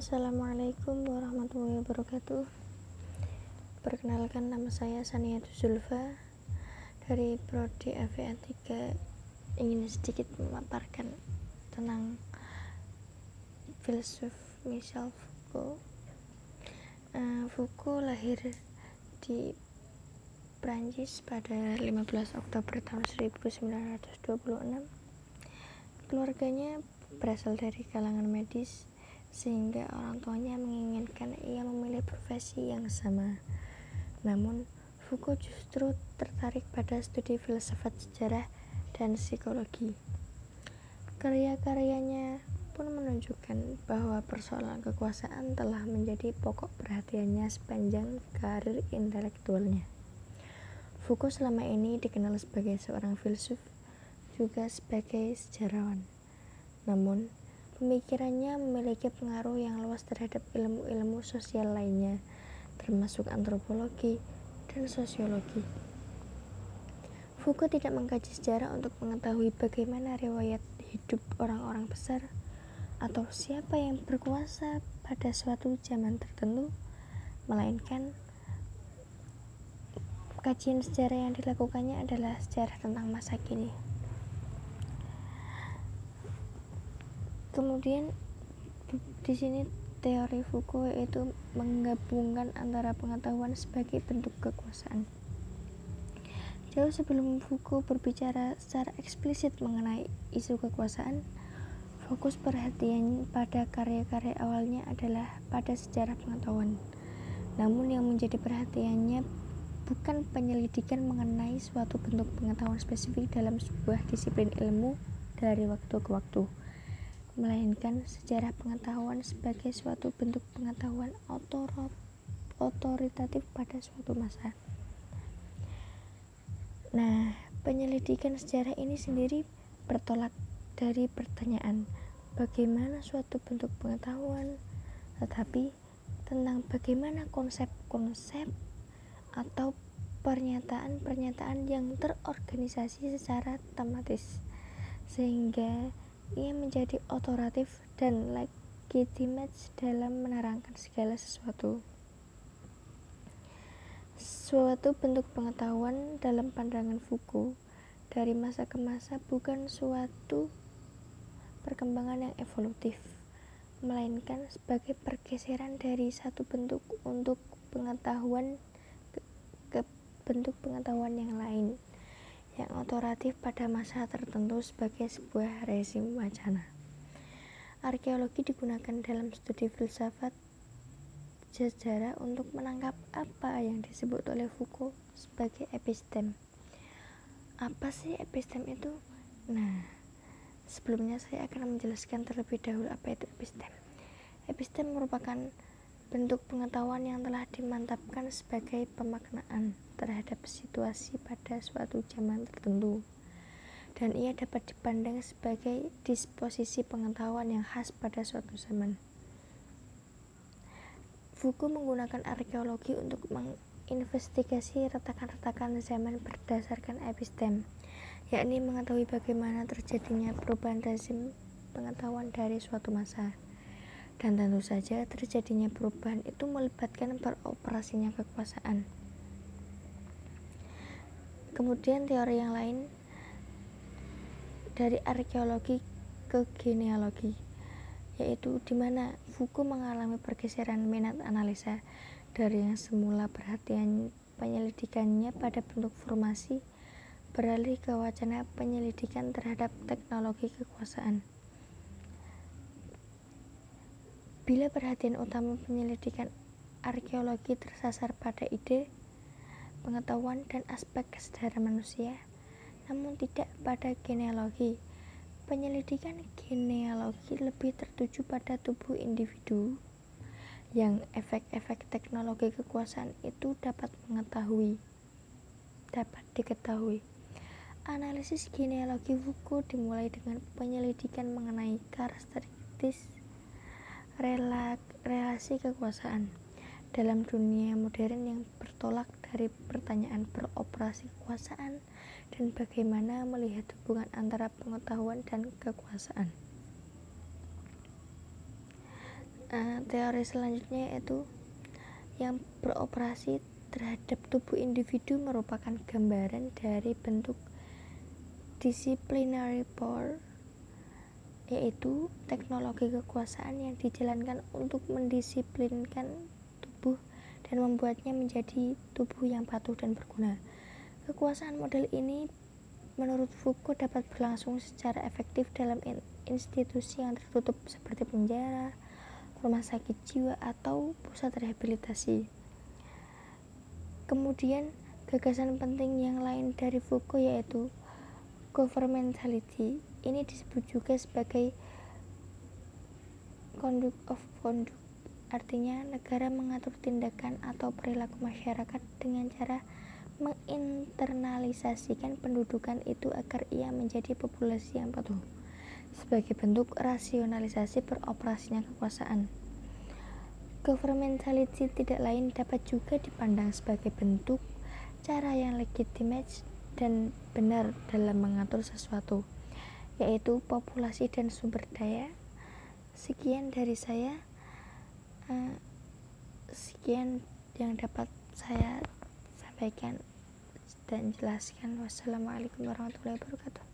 Assalamualaikum warahmatullahi wabarakatuh. Perkenalkan nama saya Sania Zulfa Dari Prodi AVA 3 Ingin sedikit memaparkan Tentang Filsuf Michel Foucault. Uh, Foucault lahir di Prancis pada 15 Oktober tahun 1926 Keluarganya berasal dari kalangan medis sehingga orang tuanya menginginkan ia memilih profesi yang sama. Namun, Foucault justru tertarik pada studi filsafat sejarah dan psikologi. Karya-karyanya pun menunjukkan bahwa persoalan kekuasaan telah menjadi pokok perhatiannya sepanjang karir intelektualnya. Foucault selama ini dikenal sebagai seorang filsuf, juga sebagai sejarawan. Namun, Pemikirannya memiliki pengaruh yang luas terhadap ilmu-ilmu sosial lainnya, termasuk antropologi dan sosiologi. Foucault tidak mengkaji sejarah untuk mengetahui bagaimana riwayat hidup orang-orang besar atau siapa yang berkuasa pada suatu zaman tertentu, melainkan kajian sejarah yang dilakukannya adalah sejarah tentang masa kini. Kemudian di sini teori Foucault itu menggabungkan antara pengetahuan sebagai bentuk kekuasaan. Jauh sebelum Foucault berbicara secara eksplisit mengenai isu kekuasaan, fokus perhatian pada karya-karya awalnya adalah pada sejarah pengetahuan. Namun yang menjadi perhatiannya bukan penyelidikan mengenai suatu bentuk pengetahuan spesifik dalam sebuah disiplin ilmu dari waktu ke waktu melainkan sejarah pengetahuan sebagai suatu bentuk pengetahuan otoritatif pada suatu masa. Nah, penyelidikan sejarah ini sendiri bertolak dari pertanyaan bagaimana suatu bentuk pengetahuan, tetapi tentang bagaimana konsep-konsep atau pernyataan-pernyataan yang terorganisasi secara tematis sehingga ia menjadi otoratif dan legitimate dalam menerangkan segala sesuatu. Suatu bentuk pengetahuan dalam pandangan Foucault dari masa ke masa bukan suatu perkembangan yang evolutif, melainkan sebagai pergeseran dari satu bentuk untuk pengetahuan ke, ke bentuk pengetahuan yang lain yang otoratif pada masa tertentu sebagai sebuah rezim wacana. Arkeologi digunakan dalam studi filsafat sejarah untuk menangkap apa yang disebut oleh Foucault sebagai epistem. Apa sih epistem itu? Nah, sebelumnya saya akan menjelaskan terlebih dahulu apa itu epistem. Epistem merupakan bentuk pengetahuan yang telah dimantapkan sebagai pemaknaan terhadap situasi pada suatu zaman tertentu dan ia dapat dipandang sebagai disposisi pengetahuan yang khas pada suatu zaman. Foucault menggunakan arkeologi untuk menginvestigasi retakan-retakan zaman berdasarkan epistem, yakni mengetahui bagaimana terjadinya perubahan rezim pengetahuan dari suatu masa. Dan tentu saja terjadinya perubahan itu melibatkan beroperasinya kekuasaan. Kemudian teori yang lain dari arkeologi ke genealogi yaitu di mana Foucault mengalami pergeseran minat analisa dari yang semula perhatian penyelidikannya pada bentuk formasi beralih ke wacana penyelidikan terhadap teknologi kekuasaan. Bila perhatian utama penyelidikan arkeologi tersasar pada ide pengetahuan dan aspek kesadaran manusia, namun tidak pada genealogi. Penyelidikan genealogi lebih tertuju pada tubuh individu yang efek-efek teknologi kekuasaan itu dapat mengetahui dapat diketahui. Analisis genealogi Foucault dimulai dengan penyelidikan mengenai karakteristik relasi kekuasaan dalam dunia modern yang bertolak dari pertanyaan beroperasi kekuasaan dan bagaimana melihat hubungan antara pengetahuan dan kekuasaan. uh, teori selanjutnya yaitu yang beroperasi terhadap tubuh individu merupakan gambaran dari bentuk disciplinary power yaitu teknologi kekuasaan yang dijalankan untuk mendisiplinkan tubuh dan membuatnya menjadi tubuh yang patuh dan berguna. Kekuasaan model ini menurut Foucault dapat berlangsung secara efektif dalam institusi yang tertutup seperti penjara, rumah sakit jiwa, atau pusat rehabilitasi. Kemudian, gagasan penting yang lain dari Foucault yaitu governmentality ini disebut juga sebagai conduct of conduct artinya negara mengatur tindakan atau perilaku masyarakat dengan cara menginternalisasikan pendudukan itu agar ia menjadi populasi yang patuh sebagai bentuk rasionalisasi beroperasinya kekuasaan. Governmentality tidak lain dapat juga dipandang sebagai bentuk cara yang legitimate dan benar dalam mengatur sesuatu yaitu populasi dan sumber daya. Sekian dari saya. Uh, sekian yang dapat saya sampaikan dan jelaskan. Wassalamualaikum warahmatullahi wabarakatuh.